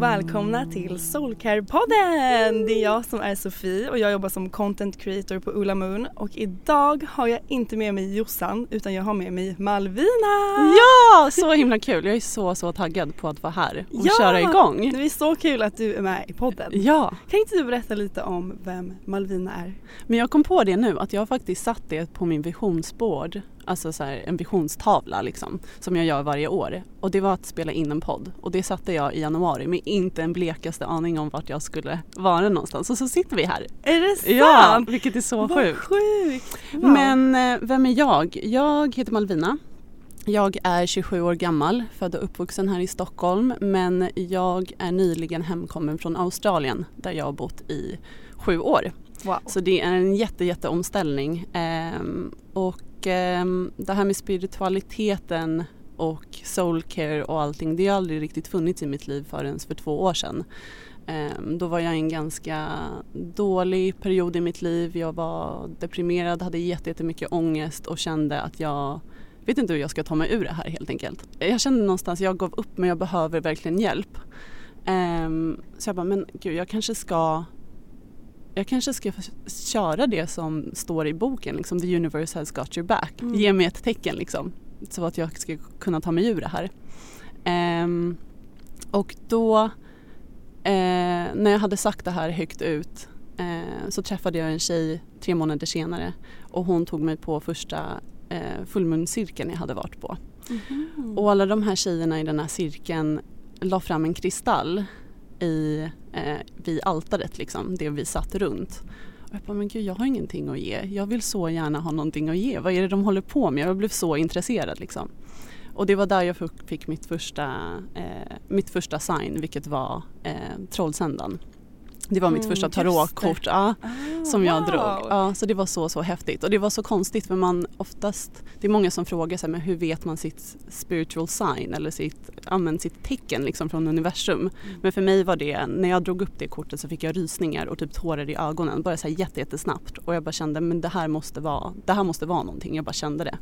och välkomna till Soulcare-podden! Det är jag som är Sofie och jag jobbar som content creator på Ulla Moon och idag har jag inte med mig Jossan utan jag har med mig Malvina! Ja, så himla kul. Jag är så så taggad på att vara här och Ja! köra igång. Det är så kul att du är med i podden. Ja, Kan inte du berätta lite om vem Malvina är? men jag kom på det nu att jag faktiskt satt det på min visionsboard. Alltså så här, en visionstavla liksom, som jag gör varje år. Och det var att spela in en podd. Och det satte jag i januari med inte en blekaste aning om vart jag skulle vara någonstans. Och så sitter vi här. Är det sant? Ja, vilket är så Vad sjukt. sjukt! Wow. Men eh, vem är jag? Jag heter Malvina. Jag är 27 år gammal, född och uppvuxen här i Stockholm men jag är nyligen hemkommen från Australien där jag har bott i sju år. wow. Så det är en jätte, jätte omställning. Ehm, och Ehm, det här med spiritualiteten och soulcare och allting det har aldrig riktigt funnits i mitt liv förrän för två år sedan. Ehm, då var jag i en ganska dålig period i mitt liv. Jag var deprimerad, hade jättemycket ångest och kände att jag vet inte hur jag ska ta mig ur det här helt enkelt. Jag kände någonstans, jag gav upp men jag behöver verkligen hjälp. Ehm, så jag bara, men gud jag kanske ska jag kanske ska köra det som står i boken, liksom, the universe has got your back. Mm. Ge mig ett tecken liksom, så att jag ska kunna ta mig ur det här. Ehm, och då, eh, när jag hade sagt det här högt ut eh, så träffade jag en tjej tre månader senare och hon tog mig på första eh, fullmånscirkeln jag hade varit på. Mhm. Och alla de här tjejerna i den här cirkeln la fram en kristall i, eh, vid altaret liksom, det vi satt runt. Och jag bara, men gud jag har ingenting att ge. Jag vill så gärna ha någonting att ge. Vad är det de håller på med? Jag blev så intresserad liksom. Och det var där jag fick- mitt första, eh, mitt första sign vilket var eh, trollsändan. Det var mitt Mm, första tarotkort. Ja Ah, som jag wow. drog. Ja, så det var så så häftigt och det var så konstigt för man oftast, det är många som frågar sig men hur vet man sitt spiritual sign eller sitt, använder sitt tecken liksom från universum. Mm. Men för mig var det, när jag drog upp det kortet så fick jag rysningar och typ tårar i ögonen bara så här jätte, jättesnabbt och jag bara kände men det här måste vara, det här måste vara någonting, jag bara kände det.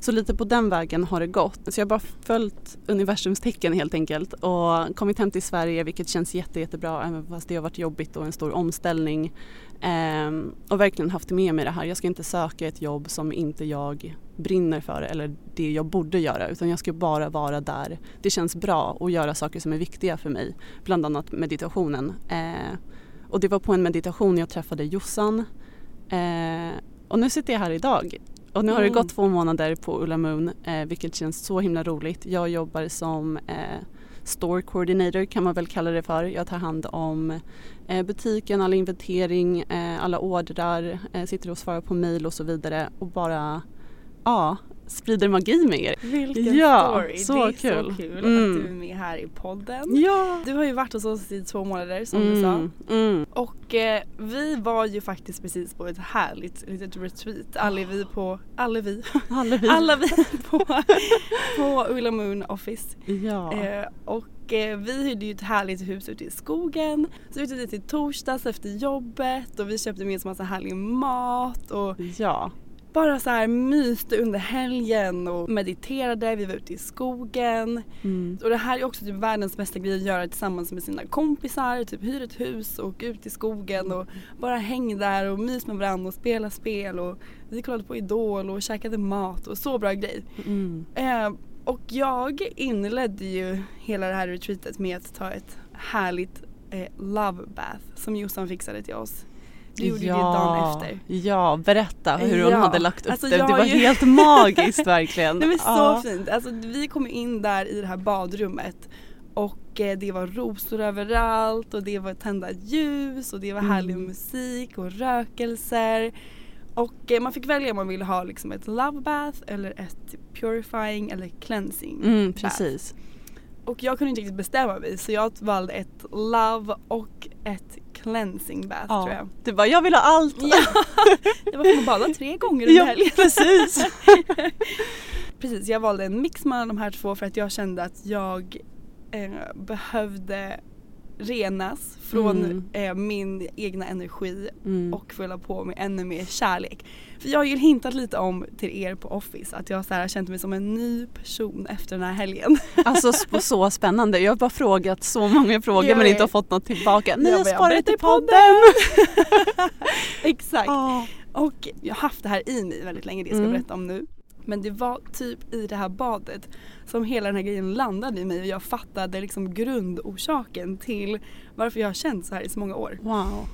Så lite på den vägen har det gått. Så jag har bara följt universums tecken helt enkelt och kommit hem till Sverige vilket känns jätte, jättebra även fast det har varit jobbigt och en stor omställning. Ehm, och verkligen haft med mig det här. Jag ska inte söka ett jobb som inte jag brinner för eller det jag borde göra utan jag ska bara vara där det känns bra och göra saker som är viktiga för mig. Bland annat meditationen. Eh, och det var på en meditation jag träffade Jossan. Eh, och nu sitter jag här idag. Och nu har det Mm. gått två månader på Ulla Moon eh, vilket känns så himla roligt. Jag jobbar som eh, store coordinator kan man väl kalla det för. Jag tar hand om eh, butiken, all inventering, eh, alla ordrar, eh, sitter och svarar på mail och så vidare och bara ja, sprider magi med er. Vilken Ja, story! så det är kul. så kul Mm. att du är med här i podden. Ja! Du har ju varit hos oss i två månader som du sa. Mm, mm. Och eh, vi var ju faktiskt precis på ett härligt litet retreat. Alla vi på, alla vi, Alla vi. alla vi på, på Ulla Moon Office. Ja. Eh, och Och eh, vi hyrde ju ett härligt hus ute i skogen. Så vi åkte dit i torsdags efter jobbet och vi köpte med oss massa härlig mat och Ja. Bara så här myste under helgen och mediterade. Vi var ute i skogen. Mm. Och det här är också typ världens bästa grej att göra tillsammans med sina kompisar. Typ hyra ett hus och ut i skogen och bara häng där och mys med varandra och spela spel. Och vi kollade på Idol och käkade mat och så bra grej. Mm. Eh, och jag inledde ju hela det här retreatet med att ta ett härligt eh, love bath som Jossan fixade till oss. Du gjorde det dagen efter. Ja, berätta hur hon Ja, hade lagt upp alltså det. Det var ju- helt magiskt verkligen. Det var så Ja. fint. Alltså, vi kom in där i det här badrummet och eh, det var rosor överallt och det var tända ljus och det var härlig Mm. musik och rökelser. Och eh, man fick välja om man ville ha liksom ett love bath eller ett purifying eller cleansing Mm, bath. precis. Och jag kunde inte riktigt bestämma mig så jag valde ett love och ett cleansing bath tror Ja. jag. Du bara, jag vill ha allt. Ja, var som att bada tre gånger under Ja, helgen. precis. Precis, jag valde en mix mellan de här två för att jag kände att jag eh, behövde renas från Mm. eh, min egna energi Mm. och fylla på med ännu mer kärlek. För jag har ju hintat lite om till er på Office att jag så här, har känt mig som en ny person efter den här helgen. Alltså så, så spännande. Jag har bara frågat så många frågor Jag men vet. inte har fått något tillbaka. Sparar berätta till i podden. Exakt. Ja. Och jag har haft det här i mig väldigt länge, det ska jag Mm. berätta om nu. Men det var typ i det här badet som hela den här grejen landade i mig och jag fattade liksom grundorsaken till varför jag har känt så här i så många år. Wow.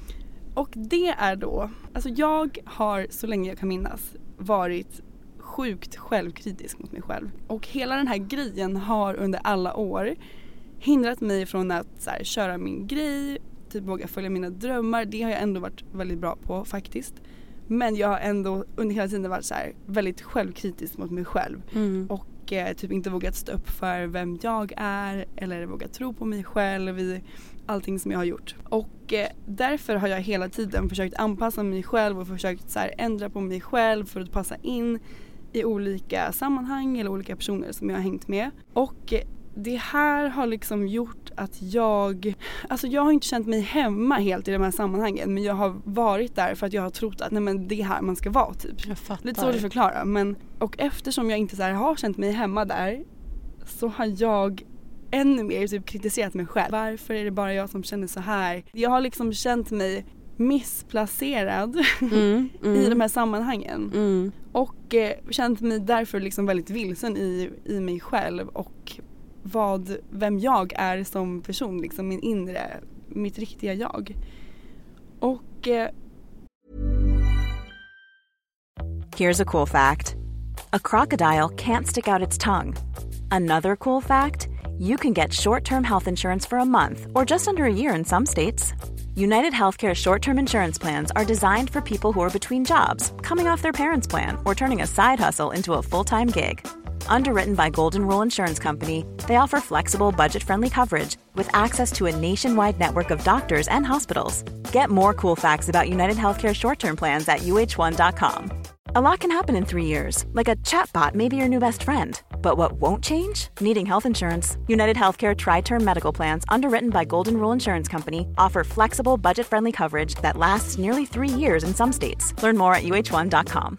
Och det är då, alltså jag har så länge jag kan minnas varit sjukt självkritisk mot mig själv. Och hela den här grejen har under alla år hindrat mig från att så här, köra min grej, typ våga följa mina drömmar. Det har jag ändå varit väldigt bra på faktiskt. Men jag har ändå under hela tiden varit så här, väldigt självkritisk mot mig själv Mm. och eh, typ inte vågat stå upp för vem jag är eller vågat tro på mig själv i allting som jag har gjort. Och eh, därför har jag hela tiden försökt anpassa mig själv och försökt så här, ändra på mig själv för att passa in i olika sammanhang eller olika personer som jag har hängt med. Och eh, det här har liksom gjort att jag, alltså jag har inte känt mig hemma helt i de här sammanhangen men jag har varit där för att jag har trott att nej men det är här man ska vara typ. Jag fattar. Lite svårt att förklara men och eftersom jag inte så har känt mig hemma där så har jag ännu mer typ kritiserat mig själv. Varför är det bara jag som känner så här? Jag har liksom känt mig missplacerad Mm, mm, i de här sammanhangen mm. och eh, känt mig därför liksom väldigt vilsen i, i mig själv och vad, vem jag är som person, liksom min inre, mitt riktiga jag. Och eh, Here's a cool fact a crocodile can't stick out its tongue. Another cool fact you can get short term health insurance for a month or just under a year in some states. United Healthcare short term insurance plans are designed for people who are between jobs, coming off their parents' plan, or turning a side hustle into a full time gig. Underwritten by Golden Rule Insurance Company, they offer flexible, budget friendly coverage with access to a nationwide network of doctors and hospitals. Get more cool facts about United Healthcare short term plans at uh1.com. A lot can happen in three years, like a chatbot may be your new best friend. But what won't change? Needing health insurance. United Healthcare Tri Term Medical Plans, underwritten by Golden Rule Insurance Company, offer flexible, budget friendly coverage that lasts nearly three years in some states. Learn more at uh1.com.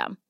system.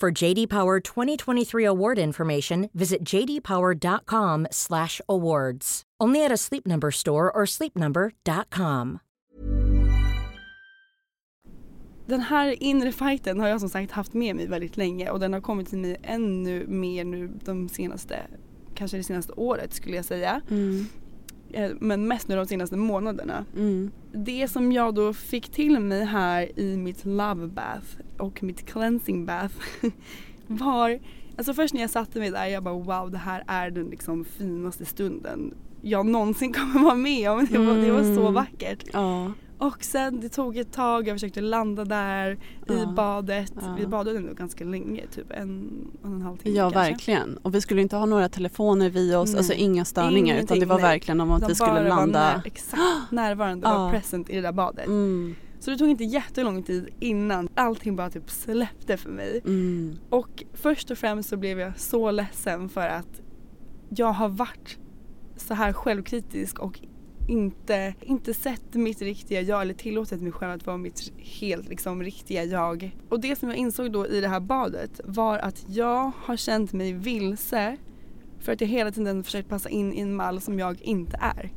For JD Power 2023 award information, visit jdpower.com/awards. Only at a Sleep Number store or sleepnumber.com. Den här inre fighten har jag som sagt haft med mig väldigt länge och den har kommit till mig ännu mer nu de senaste, kanske det senaste året skulle jag säga. Mm. Eh, Men mest nu de senaste månaderna. Mm. Det som jag då fick till mig här i mitt love bath och mitt cleansing bath var, alltså först när jag satte mig där jag bara wow det här är den liksom finaste stunden jag någonsin kommer vara med om. Det var, det var så Mm. vackert. Ja. Och sen det tog ett tag, jag försökte landa där i Ja. badet. Ja. Vi badade ändå ganska länge, typ en, och en halv timme Ja kanske. verkligen och vi skulle inte ha några telefoner vid oss, Nej. alltså inga störningar utan det Ingenting, var nej. verkligen om att vi skulle landa. När, exakt närvarande, Ja. vara present i det där badet. Mm, Så det tog inte jättelång tid innan allting bara typ släppte för mig. mm, Och först och främst så blev jag så ledsen för att jag har varit så här självkritisk och inte, inte sett mitt riktiga jag eller tillåtit mig själv att vara mitt helt liksom riktiga jag. Och det som jag insåg då i det här badet var att jag har känt mig vilse för att jag hela tiden försökt passa in i en mall som jag inte är.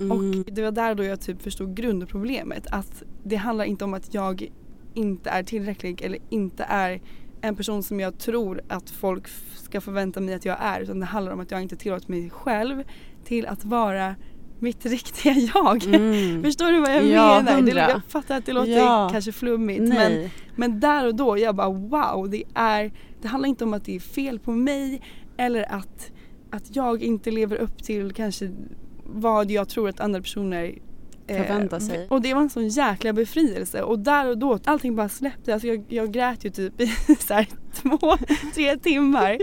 mm. Och det var där då jag typ förstod grundproblemet. Att det handlar inte om att jag inte är tillräcklig eller inte är en person som jag tror att folk ska förvänta mig att jag är. Utan det handlar om att jag inte tillåter mig själv till att vara mitt riktiga jag. Mm. Förstår du vad jag Ja, menar? Jag fattar att det låter Ja. kanske flummigt men, men där och då jag bara wow det är Det handlar inte om att det är fel på mig eller att, att jag inte lever upp till kanske vad jag tror att andra personer eh, Förväntar sig. Och det var en sån jäkla befrielse och där och då allting bara släppte. Alltså jag, jag grät ju typ i så här två, tre timmar.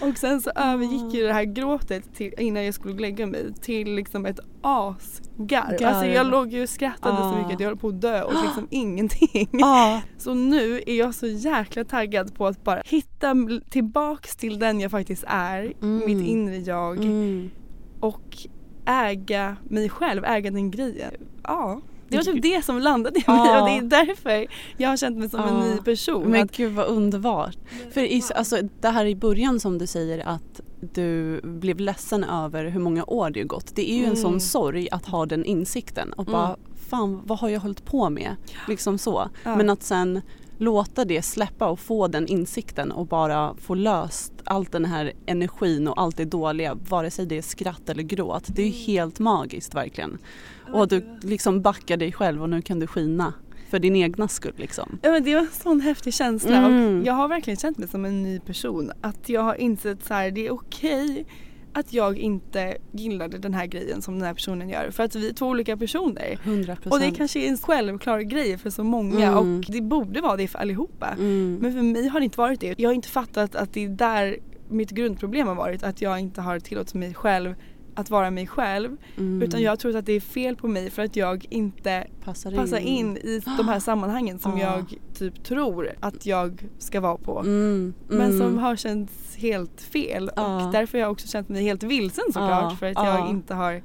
Och sen så övergick ju det här gråtet till, innan jag skulle lägga mig till liksom ett asgarv. Garv. Alltså jag låg ju och skrattade så Ah. mycket att jag höll på att dö och liksom ingenting. Ja, Så nu är jag så jäkla taggad på att bara hitta tillbaks till den jag faktiskt är, Mm. mitt inre jag mm. och äga mig själv, äga den grejen. Ja. Det var typ det som landade i mig Ja. och det är därför jag har känt mig som en Ja. ny person. Men Att, gud vad underbart. För i, alltså, det här i början som du säger att du blev ledsen över hur många år det har gått. Det är ju en sån Mm. sorg att ha den insikten och bara Mm. fan vad har jag hållit på med? Liksom så. Ja. Men att sen låta det släppa och få den insikten och bara få löst allt den här energin och allt det dåliga vare sig det är skratt eller gråt. Det är Mm. helt magiskt verkligen. Och du liksom backar dig själv och nu kan du skina för din egna skull liksom. ja, men det var en sån häftig känsla Mm. och jag har verkligen känt mig som en ny person. Att jag har insett så här, det är okej att jag inte gillade den här grejen som den här personen gör. För att vi är två olika personer. 100 Och det kanske är en självklar grej för så många Mm. och det borde vara det för allihopa. Mm. Men för mig har det inte varit det. Jag har inte fattat att det är där mitt grundproblem har varit. Att jag inte har tillåtit mig själv att vara mig själv. Mm. Utan jag har trott att det är fel på mig för att jag inte passar passar in i de här sammanhangen som Ah. jag typ tror att jag ska vara på. Mm. Men som Mm. har känts helt fel Ja. och därför har jag också känt mig helt vilsen såklart Ja. för att Ja. jag inte har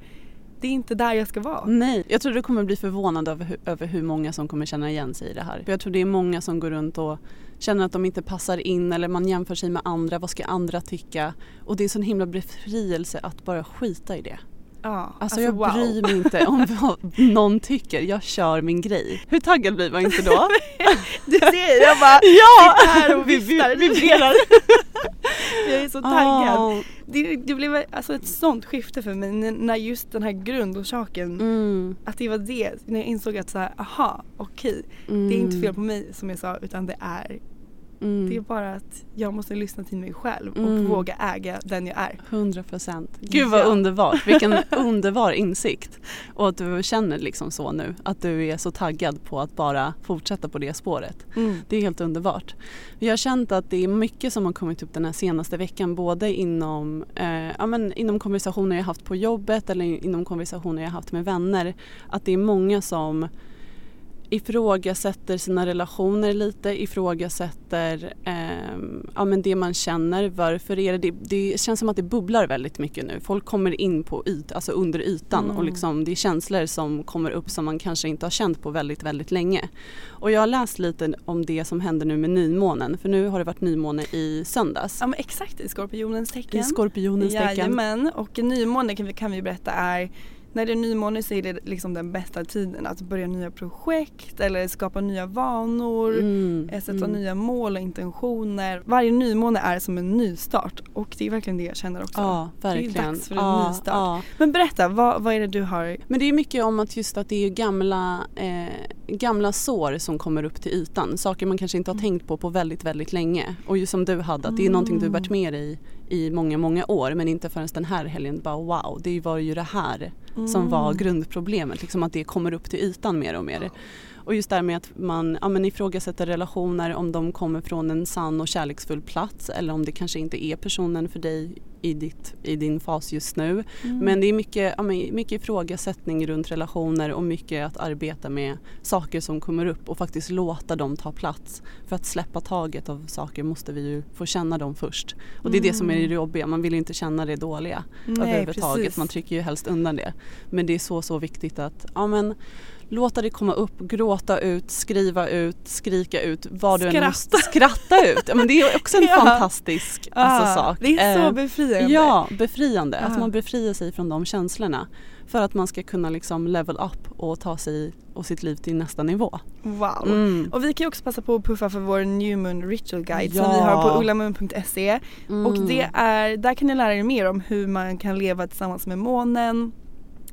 Det är inte där jag ska vara. Nej, jag tror du kommer bli förvånad över hur, över hur många som kommer känna igen sig i det här. För jag tror det är många som går runt och känner att de inte passar in eller man jämför sig med andra. Vad ska andra tycka? Och det är sån himla befrielse att bara skita i det. Ja, Alltså, jag wow. bryr mig inte om vad någon tycker, jag kör min grej. Hur taggad blir man inte då? Du ser, jag bara ja! sitter här och Vi- viftar. vi- vibrerar. jag är så taggad. Ah. Det, det blev alltså ett sånt skifte för mig när just den här grundorsaken, Mm, att det var det, när jag insåg att så här, aha, okej, mm, det är inte fel på mig som jag sa utan det är, mm. det är bara att jag måste lyssna till mig själv och Mm. våga äga den jag är. 100 procent. Gud vad Ja. underbart, vilken underbar insikt. Och att du känner liksom så nu, att du är så taggad på att bara fortsätta på det spåret. Det är helt underbart. Vi har känt att det är mycket som har kommit upp den här senaste veckan både inom, eh, ja, men inom konversationer jag haft på jobbet eller inom konversationer jag haft med vänner. Att det är många som ifrågasätter sina relationer lite, ifrågasätter eh, ja, men det man känner. Varför är det, det? Det känns som att det bubblar väldigt mycket nu. Folk kommer in på yt, alltså under ytan Mm. och liksom, det är känslor som kommer upp som man kanske inte har känt på väldigt, väldigt länge. Och jag har läst lite om det som händer nu med nymånen för nu har det varit nymåne i söndags. Ja men exakt i skorpionens tecken. I skorpionens tecken. Jajamän och nymåne kan vi, kan vi berätta är när det är nymåne så är det liksom den bästa tiden att börja nya projekt eller skapa nya vanor, Mm, eh, sätta mm. nya mål och intentioner. Varje nymåne är som en nystart och det är verkligen det jag känner också. Ja, verkligen. Det är dags för en ja, nystart. ja. Men berätta, vad, vad är det du har? Men det är mycket om att just att det är gamla, eh, gamla sår som kommer upp till ytan. Saker man kanske inte har tänkt på på väldigt, väldigt länge. Och just som du hade, att det är någonting du varit med i i många, många år men inte förrän den här helgen bara wow, det var ju det här som var grundproblemet. Liksom att det kommer upp till ytan mer och mer. Och just det här med att man ja, men ifrågasätter relationer om de kommer från en sann och kärleksfull plats eller om det kanske inte är personen för dig i, ditt, i din fas just nu. Men det är mycket, ja, men mycket ifrågasättning runt relationer och mycket att arbeta med saker som kommer upp och faktiskt låta dem ta plats. För att släppa taget av saker måste vi ju få känna dem först. Och det är det som är det jobbiga, man vill inte känna det dåliga Nej, överhuvudtaget. precis. Man trycker ju helst undan det. Men det är så, så viktigt att ja, men, låta det komma upp, gråta ut, skriva ut, skrika ut, vad du än Skratta. måste. Skratta ut! Ja, men det är också en Ja. fantastisk alltså, Ah, sak. Det är så Eh, befriande. Ja, befriande. Att Ah. man befriar sig från de känslorna. För att man ska kunna liksom level up och ta sig och sitt liv till nästa nivå. Wow. Mm. Och vi kan ju också passa på att puffa för vår New Moon Ritual Guide som Ja. vi har på ullamoon.se. Mm. Och det är, där kan ni lära er mer om hur man kan leva tillsammans med månen,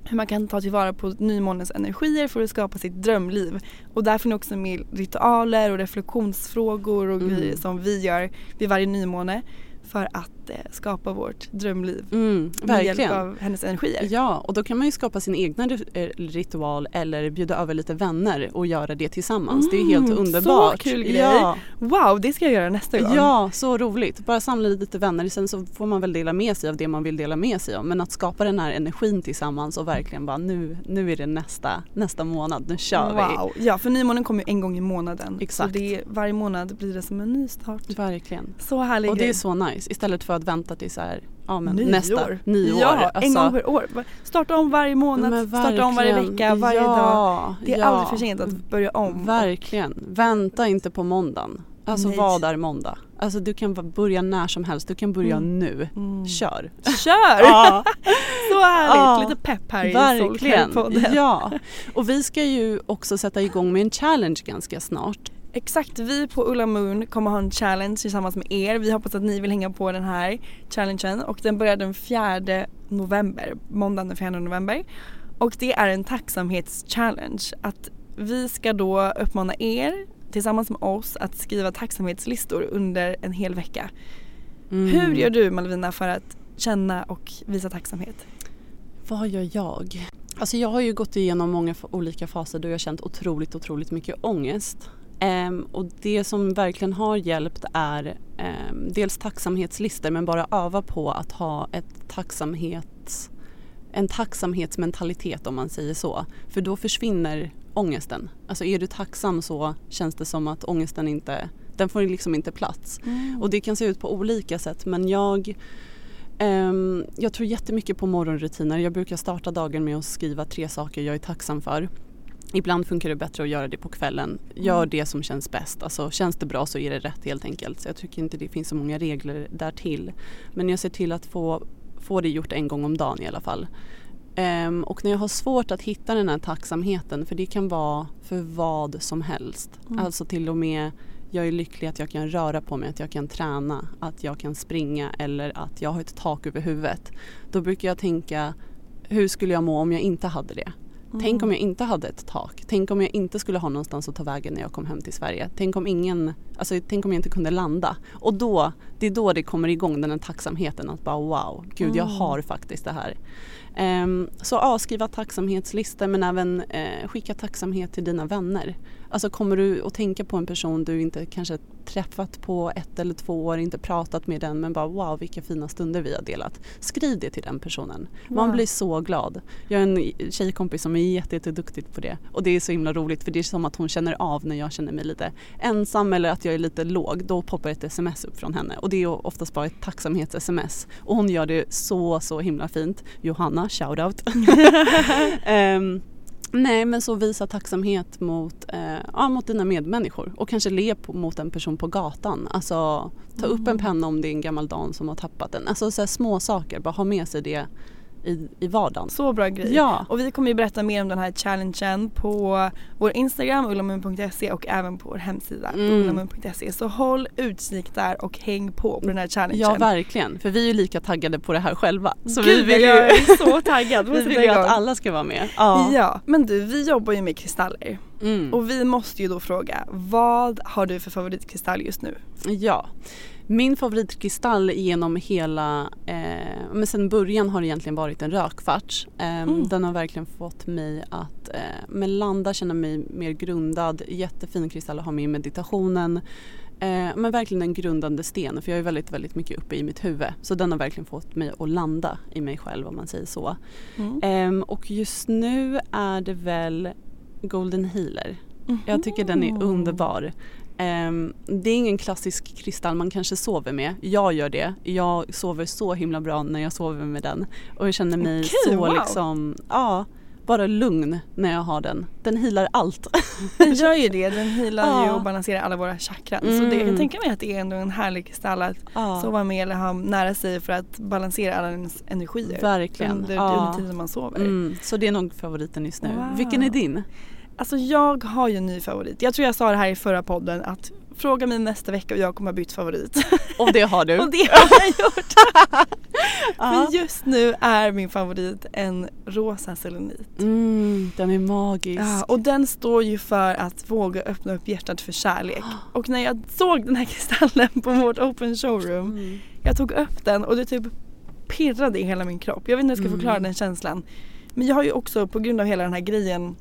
hur man kan ta tillvara på nymånens energier för att skapa sitt drömliv. Och där får ni också med ritualer och reflektionsfrågor och Mm. grejer som vi gör vid varje nymåne för att eh, skapa vårt drömliv Mm, med hjälp av hennes energier. Ja, och då kan man ju skapa sin egna eh, ritual eller bjuda över lite vänner och göra det tillsammans. det är helt Mm, så underbart. kul grej. Ja, Wow, det ska jag göra nästa gång. ja, så roligt. Bara samla lite vänner. Sen så får man väl dela med sig av det man vill dela med sig av. Men att skapa den här energin tillsammans och verkligen bara nu, nu är det nästa, nästa månad, nu kör vi. Wow, ja för nymånen kommer ju en gång i månaden. Exakt. Så det, varje månad blir det som en ny start. Verkligen. Så härlig Och det grej. är så nice istället för att vänta till så här, ja, men Nyår. nästa nyår. Ja, en Alltså, gång per år. Starta om varje månad, starta om varje verkligen. vecka, varje ja, dag. Det är ja. aldrig för sent att börja om. Verkligen. Vänta inte på måndagen. Alltså Nej. vad är måndag? Alltså du kan börja när som helst. Du kan börja Mm. nu. Mm. Kör! Kör! Ja, Så härligt! Ja, Lite pepp här i verkligen. Ja. Och vi ska ju också sätta igång med en challenge ganska snart. Exakt, vi på Ulla Moon kommer ha en challenge tillsammans med er. Vi hoppas att ni vill hänga på den här challengen och den börjar den 4 november, måndagen den 4 november. Och det är en tacksamhetschallenge. Att vi ska då uppmana er tillsammans med oss att skriva tacksamhetslistor under en hel vecka. Mm. Hur gör du Malvina för att känna och visa tacksamhet? Vad gör jag? Alltså jag har ju gått igenom många olika faser då jag har känt otroligt, otroligt mycket ångest. Ehm, och det som verkligen har hjälpt är ehm, dels tacksamhetslistor men bara öva på att ha ett tacksamhets, en tacksamhetsmentalitet om man säger så. För då försvinner ångesten. Alltså är du tacksam så känns det som att ångesten inte, den får liksom inte plats. Och det kan se ut på olika sätt men jag Ehm, jag tror jättemycket på morgonrutiner. Jag brukar starta dagen med att skriva tre saker jag är tacksam för. Ibland funkar det bättre att göra det på kvällen. Gör det som känns bäst. Alltså, känns det bra så är det rätt helt enkelt. Så jag tycker inte det finns så många regler där till. Men jag ser till att få, få det gjort en gång om dagen i alla fall. Ehm, och när jag har svårt att hitta den här tacksamheten, för det kan vara för vad som helst. Mm. Alltså till och med jag är lycklig att jag kan röra på mig, att jag kan träna, att jag kan springa eller att jag har ett tak över huvudet. Då brukar jag tänka, hur skulle jag må om jag inte hade det? Tänk om jag inte hade ett tak. Tänk om jag inte skulle ha någonstans att ta vägen när jag kom hem till Sverige. Tänk om ingen, alltså tänk om jag inte kunde landa. Och då, det är då det kommer igång den här tacksamheten att bara wow, gud jag har faktiskt det här. Ehm, så ja, skriva tacksamhetslistor men även eh, skicka tacksamhet till dina vänner. Alltså kommer du att tänka på en person du inte kanske träffat på ett eller två år, inte pratat med den men bara wow vilka fina stunder vi har delat. Skriv det till den personen. Man Wow. blir så glad. Jag har en tjejkompis som är jätte- jätteduktig på det och det är så himla roligt för det är som att hon känner av när jag känner mig lite ensam eller att jag är lite låg. Då poppar ett sms upp från henne och det är oftast bara ett tacksamhets-sms och hon gör det så så himla fint. Johanna, shoutout. Ehm, Nej men så visa tacksamhet mot, eh, ja, mot dina medmänniskor och kanske le på, mot en person på gatan. Alltså ta upp en penna om det är en gammal dam som har tappat den. Alltså så små saker, bara ha med sig det i, i vardagen. Så bra grej. Ja. Och vi kommer ju berätta mer om den här challengen på vår Instagram ullamun.se och även på vår hemsida Mm. ullamun.se. Så håll utkik där och häng på på den här challengen. Ja verkligen, för vi är ju lika taggade på det här själva. Så Gud, vi vill jag ju, är så taggad. vi vill ju att alla ska vara med. Ja. Ja, men du vi jobbar ju med kristaller Mm. och vi måste ju då fråga vad har du för favoritkristall just nu? Ja. Min favoritkristall genom hela, eh, men sen början har det egentligen varit en rökvarts. Eh, Mm. Den har verkligen fått mig att eh, men landa, känna mig mer grundad. Jättefin kristall att ha med i meditationen. Eh, men verkligen en grundande sten för jag är väldigt, väldigt mycket uppe i mitt huvud. Så den har verkligen fått mig att landa i mig själv om man säger så. Mm. Ehm, och just nu är det väl Golden Healer. Jag tycker den är underbar. Ehm, det är ingen klassisk kristall man kanske sover med. Jag gör det. Jag sover så himla bra när jag sover med den. Och jag känner mig Okej, så wow. liksom, ja, bara lugn när jag har den. Den healar allt. Den gör ju det, den healar ju Ja. och balanserar alla våra chakran. Så Mm. det, jag kan tänka mig att det är ändå en härlig kristall att Ja. sova med eller ha nära sig för att balansera alla ens energier. Verkligen. Under, Ja. under tiden man sover. Mm, så det är nog favoriten just nu. Wow. Vilken är din? Alltså jag har ju en ny favorit. Jag tror jag sa det här i förra podden att fråga mig nästa vecka och jag kommer ha bytt favorit. Och det har du. och det har jag gjort. För just nu är min favorit en rosa selenit. Mm, den är magisk. Ja, och den står ju för att våga öppna upp hjärtat för kärlek. Och när jag såg den här kristallen på vårt open showroom, Mm. jag tog upp den och det typ pirrade i hela min kropp. Jag vet inte hur jag ska förklara Mm. den känslan. Men jag har ju också på grund av hela den här grejen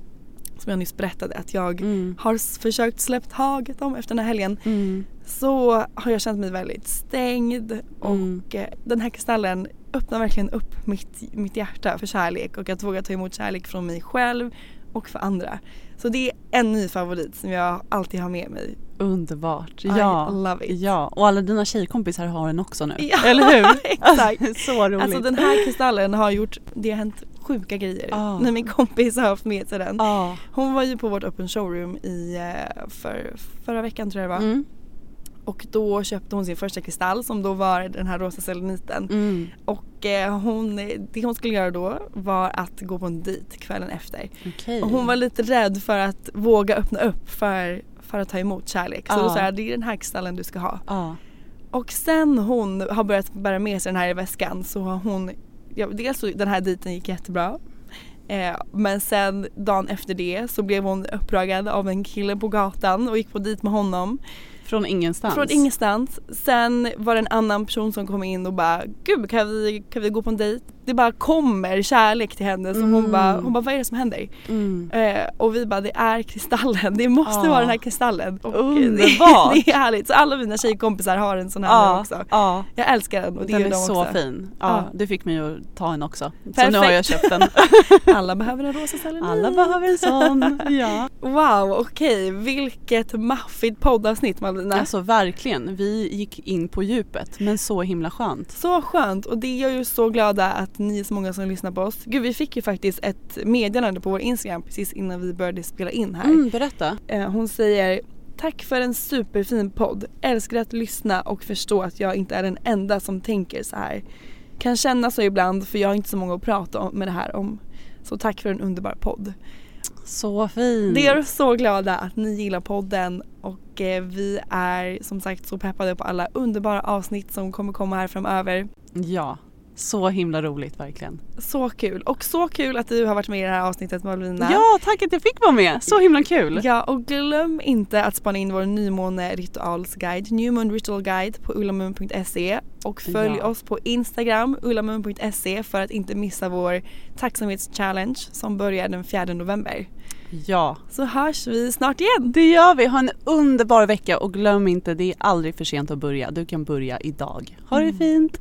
som jag nyss berättade att jag Mm. har försökt släppt taget om efter den här helgen Mm. så har jag känt mig väldigt stängd och Mm. eh, den här kristallen öppnar verkligen upp mitt, mitt hjärta för kärlek och att våga ta emot kärlek från mig själv och för andra. Så det är en ny favorit som jag alltid har med mig. Underbart. I Ja. love it. ja, och alla dina tjejkompisar har den också nu. Ja, Eller hur? exakt. Så roligt. Alltså den här kristallen har gjort, det har hänt sjuka grejer Ah. när min kompis har haft med sig den. Ja. Hon var ju på vårt open showroom i eh, för, förra veckan tror jag det var. Mm. Och då köpte hon sin första kristall som då var den här rosa seleniten. Mm. Och eh, hon, det hon skulle göra då var att gå på en dejt kvällen efter. Okej. Och hon var lite rädd för att våga öppna upp för, för att ta emot kärlek. Så Ja. då sa jag det är den här kristallen du ska ha. Ja. Och sen hon har börjat bära med sig den här i väskan så har hon, ja, dels så den här dejten gick jättebra. Eh, men sen dagen efter det så blev hon uppragad av en kille på gatan och gick på dejt med honom. Från ingenstans. Från ingenstans. Sen var det en annan person som kom in och bara Gud kan vi, kan vi gå på en dejt? Det bara kommer kärlek till henne så hon, Mm. bara, hon bara vad är det som händer? Mm. Eh, och vi bara det är kristallen, det måste Ah. vara den här kristallen. Och Underbart. Det, det är härligt, så alla mina tjejkompisar har en sån här Ja, också. ja. Jag älskar den och det Den gör är de så också. fin. Ja, Ja. Du fick mig att ta en också. Så Perfekt. nu har jag köpt den. Alla behöver en rosa selenit. Alla behöver en sån. Ja. Wow, okej. Vilket maffigt poddavsnitt Malvina. Alltså verkligen. Vi gick in på djupet men så himla skönt. Så skönt och det gör ju så glada att ni är så många som lyssnar på oss. Gud vi fick ju faktiskt ett meddelande på vår Instagram precis innan vi började spela in här. Mm, berätta. Eh, Hon säger Tack för en superfin podd. Älskar att lyssna och förstå att jag inte är den enda som tänker så här. kan känna så ibland för jag har inte så många att prata om med det här om. Så tack för en underbar podd. Så fint. Vi är så glada att ni gillar podden och eh, vi är som sagt så peppade på alla underbara avsnitt som kommer komma här framöver. Ja, så himla roligt verkligen. Så kul och så kul att du har varit med i det här avsnittet Malvina. Ja, tack att jag fick vara med. Så himla kul. Ja och glöm inte att spana in vår nymåne ritualsguide, New Moon Ritual Guide på ullamoon.se och följ Ja. oss på Instagram, ullamoon.se för att inte missa vår tacksamhetschallenge som börjar den 4 november. Ja, Så hörs vi snart igen. det gör vi. Ha en underbar vecka och glöm inte, det är aldrig för sent att börja. Du kan börja idag. Ha det fint.